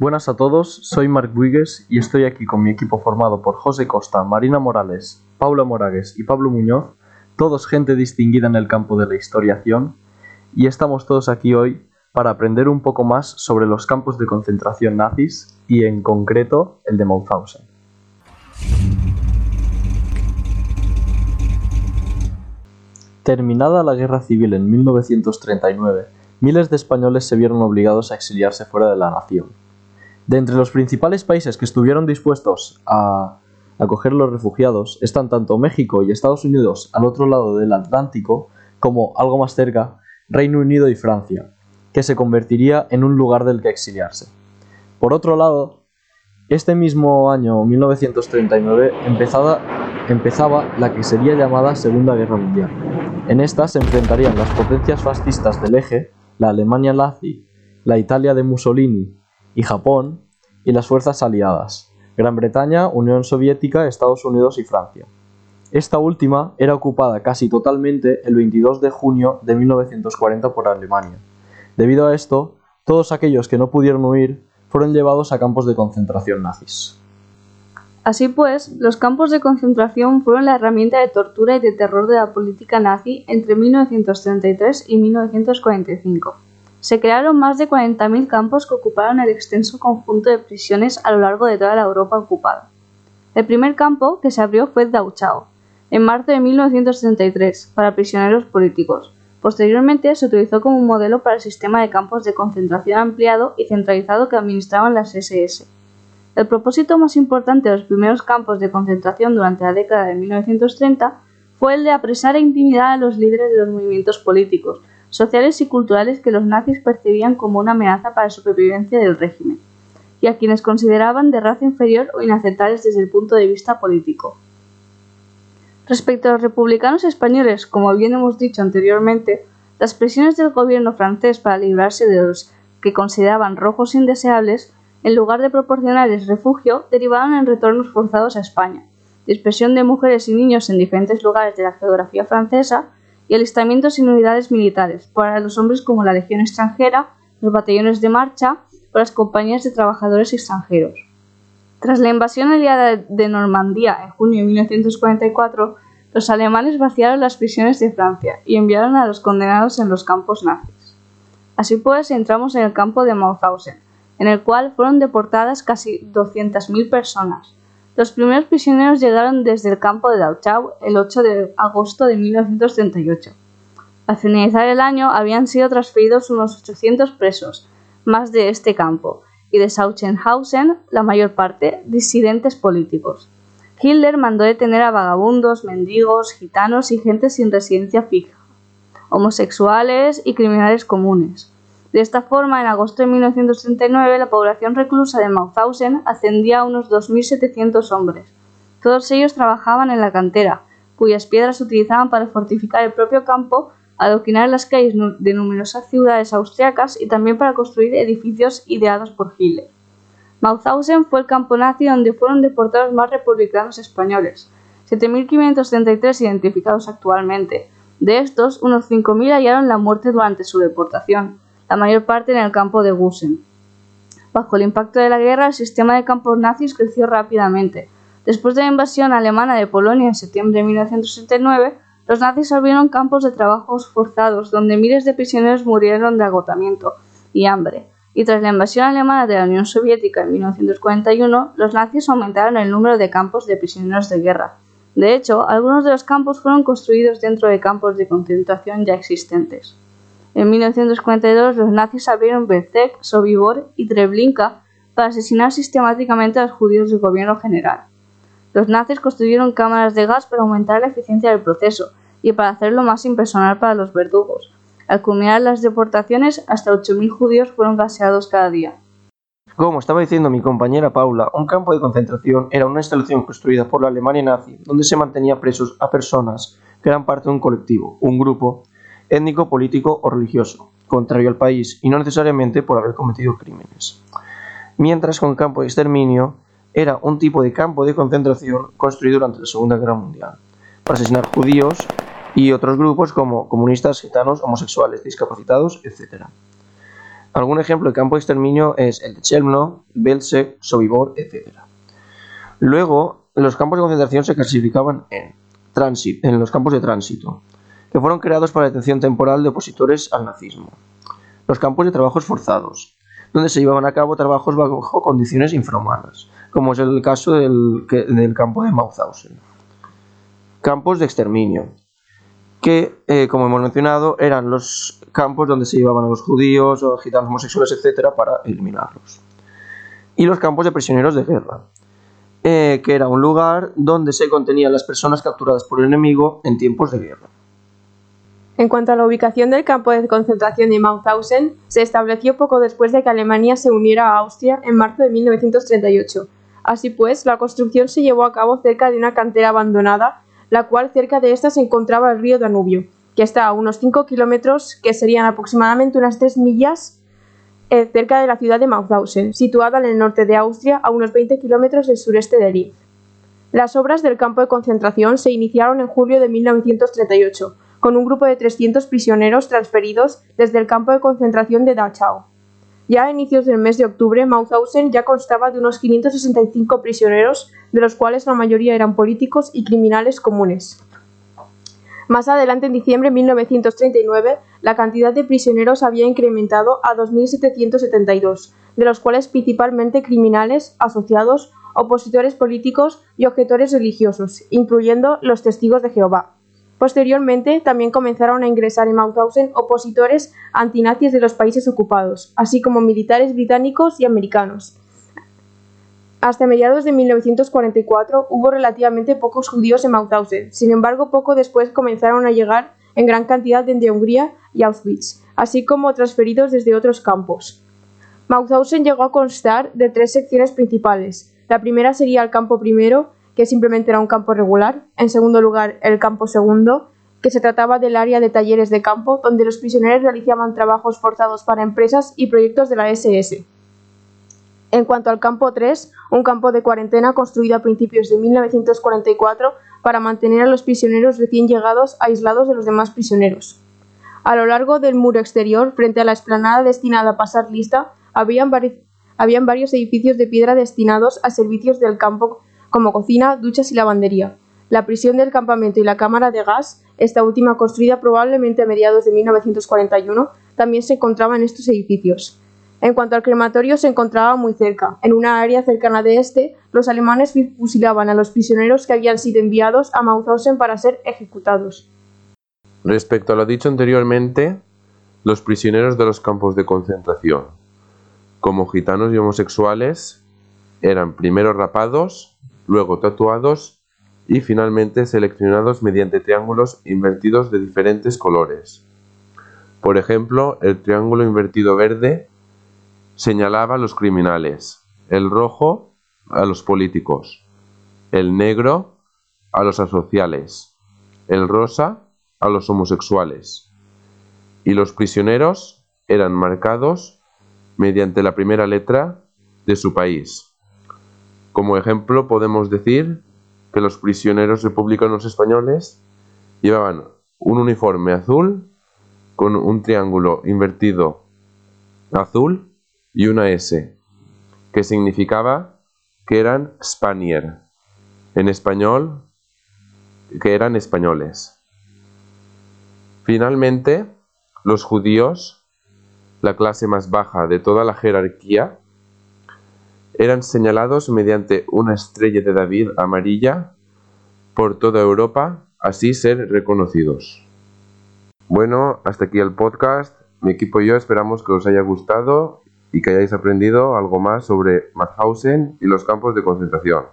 Buenas a todos, soy Marc Buigues y estoy aquí con mi equipo formado por José Costa, Marina Morales, Paula Moragues y Pablo Muñoz, todos gente distinguida en el campo de la historiación, y estamos todos aquí hoy para aprender un poco más sobre los campos de concentración nazis y en concreto el de Mauthausen. Terminada la guerra civil en 1939, miles de españoles se vieron obligados a exiliarse fuera de la nación. De entre los principales países que estuvieron dispuestos a acoger los refugiados están tanto México y Estados Unidos al otro lado del Atlántico como, algo más cerca, Reino Unido y Francia, que se convertiría en un lugar del que exiliarse. Por otro lado, este mismo año 1939 empezaba, la que sería llamada Segunda Guerra Mundial. En esta se enfrentarían las potencias fascistas del eje, la Alemania nazi, la Italia de Mussolini y Japón, y las fuerzas aliadas, Gran Bretaña, Unión Soviética, Estados Unidos y Francia. Esta última era ocupada casi totalmente el 22 de junio de 1940 por Alemania. Debido a esto, todos aquellos que no pudieron huir fueron llevados a campos de concentración nazis. Así pues, los campos de concentración fueron la herramienta de tortura y de terror de la política nazi entre 1933 y 1945. Se crearon más de 40.000 campos que ocuparon el extenso conjunto de prisiones a lo largo de toda la Europa ocupada. El primer campo que se abrió fue Dachau, en marzo de 1933, para prisioneros políticos. Posteriormente se utilizó como un modelo para el sistema de campos de concentración ampliado y centralizado que administraban las SS. El propósito más importante de los primeros campos de concentración durante la década de 1930 fue el de apresar e intimidar a los líderes de los movimientos políticos, sociales y culturales que los nazis percibían como una amenaza para la supervivencia del régimen, y a quienes consideraban de raza inferior o inaceptables desde el punto de vista político. Respecto a los republicanos españoles, como bien hemos dicho anteriormente, las presiones del gobierno francés para librarse de los que consideraban rojos indeseables, en lugar de proporcionarles refugio, derivaron en retornos forzados a España, dispersión de mujeres y niños en diferentes lugares de la geografía francesa y alistamientos en unidades militares, para los hombres como la Legión extranjera, los batallones de marcha o las compañías de trabajadores extranjeros. Tras la invasión aliada de Normandía en junio de 1944, los alemanes vaciaron las prisiones de Francia y enviaron a los condenados en los campos nazis. Así pues, entramos en el campo de Mauthausen, en el cual fueron deportadas casi 200.000 personas, los primeros prisioneros llegaron desde el campo de Dachau el 8 de agosto de 1938. Al finalizar el año habían sido transferidos unos 800 presos, más de este campo, y de Sachsenhausen, la mayor parte, disidentes políticos. Hitler mandó detener a vagabundos, mendigos, gitanos y gente sin residencia fija, homosexuales y criminales comunes. De esta forma, en agosto de 1939, la población reclusa de Mauthausen ascendía a unos 2.700 hombres. Todos ellos trabajaban en la cantera, cuyas piedras se utilizaban para fortificar el propio campo, adoquinar las calles de numerosas ciudades austriacas y también para construir edificios ideados por Hitler. Mauthausen fue el campo nazi donde fueron deportados más republicanos españoles, 7.533 identificados actualmente. De estos, unos 5.000 hallaron la muerte durante su deportación la mayor parte en el campo de Gusen. Bajo el impacto de la guerra, el sistema de campos nazis creció rápidamente. Después de la invasión alemana de Polonia en septiembre de 1969, los nazis abrieron campos de trabajos forzados donde miles de prisioneros murieron de agotamiento y hambre. Y tras la invasión alemana de la Unión Soviética en 1941, los nazis aumentaron el número de campos de prisioneros de guerra. De hecho, algunos de los campos fueron construidos dentro de campos de concentración ya existentes. En 1942 los nazis abrieron Belzec, Sobibor y Treblinka para asesinar sistemáticamente a los judíos del gobierno general. Los nazis construyeron cámaras de gas para aumentar la eficiencia del proceso y para hacerlo más impersonal para los verdugos. Al culminar las deportaciones, hasta 8.000 judíos fueron gaseados cada día. Como estaba diciendo mi compañera Paula, un campo de concentración era una instalación construida por la Alemania nazi donde se mantenía presos a personas que eran parte de un colectivo, un grupo, étnico, político o religioso, contrario al país y no necesariamente por haber cometido crímenes. Mientras un campo de exterminio era un tipo de campo de concentración construido durante la Segunda Guerra Mundial para asesinar judíos y otros grupos como comunistas, gitanos, homosexuales, discapacitados, etc. Algún ejemplo de campo de exterminio es el de Chelmno, Belzec, Sobibor, etc. Luego, los campos de concentración se clasificaban en, en los campos de tránsito, que fueron creados para la detención temporal de opositores al nazismo. Los campos de trabajos forzados, donde se llevaban a cabo trabajos bajo condiciones infrahumanas, como es el caso del, campo de Mauthausen. Campos de exterminio, que, eh, como hemos mencionado, eran los campos donde se llevaban a los judíos o gitanos homosexuales, etcétera, para eliminarlos. Y los campos de prisioneros de guerra, eh, que era un lugar donde se contenían las personas capturadas por el enemigo en tiempos de guerra. En cuanto a la ubicación del campo de concentración de Mauthausen, se estableció poco después de que Alemania se uniera a Austria en marzo de 1938. Así pues, la construcción se llevó a cabo cerca de una cantera abandonada la cual cerca de esta se encontraba el río Danubio, que está a unos 5 kilómetros, que serían aproximadamente unas 3 millas, eh, cerca de la ciudad de Mauthausen, situada en el norte de Austria, a unos 20 kilómetros del sureste de Linz. Las obras del campo de concentración se iniciaron en julio de 1938, con un grupo de 300 prisioneros transferidos desde el campo de concentración de Dachau. Ya a inicios del mes de octubre, Mauthausen ya constaba de unos 565 prisioneros, de los cuales la mayoría eran políticos y criminales comunes. Más adelante, en diciembre de 1939, la cantidad de prisioneros había incrementado a 2.772, de los cuales principalmente criminales, asociados, opositores políticos y objetores religiosos, incluyendo los testigos de Jehová. Posteriormente, también comenzaron a ingresar en Mauthausen opositores antinazis de los países ocupados, así como militares británicos y americanos. Hasta mediados de 1944 hubo relativamente pocos judíos en Mauthausen, sin embargo poco después comenzaron a llegar en gran cantidad desde Hungría y Auschwitz, así como transferidos desde otros campos. Mauthausen llegó a constar de tres secciones principales. La primera sería el campo primero, que simplemente era un campo regular. En segundo lugar, el campo segundo, que se trataba del área de talleres de campo, donde los prisioneros realizaban trabajos forzados para empresas y proyectos de la SS. En cuanto al campo 3, un campo de cuarentena construido a principios de 1944 para mantener a los prisioneros recién llegados aislados de los demás prisioneros. A lo largo del muro exterior, frente a la explanada destinada a pasar lista, habían, habían varios edificios de piedra destinados a servicios del campo como cocina, duchas y lavandería. La prisión del campamento y la cámara de gas, esta última construida probablemente a mediados de 1941, también se encontraba en estos edificios. En cuanto al crematorio, se encontraba muy cerca. En una área cercana de este, los alemanes fusilaban a los prisioneros que habían sido enviados a Mauthausen para ser ejecutados. Respecto a lo dicho anteriormente, los prisioneros de los campos de concentración, como gitanos y homosexuales, eran primero rapados luego tatuados y finalmente seleccionados mediante triángulos invertidos de diferentes colores. Por ejemplo, el triángulo invertido verde señalaba a los criminales, el rojo a los políticos, el negro a los asociales, el rosa a los homosexuales, y los prisioneros eran marcados mediante la primera letra de su país. Como ejemplo podemos decir que los prisioneros republicanos españoles llevaban un uniforme azul con un triángulo invertido azul y una S, que significaba que eran Spanier, en español, que eran españoles. Finalmente, los judíos, la clase más baja de toda la jerarquía, eran señalados mediante una estrella de David amarilla por toda Europa, así ser reconocidos. Bueno, hasta aquí el podcast. Mi equipo y yo esperamos que os haya gustado y que hayáis aprendido algo más sobre Mauthausen y los campos de concentración.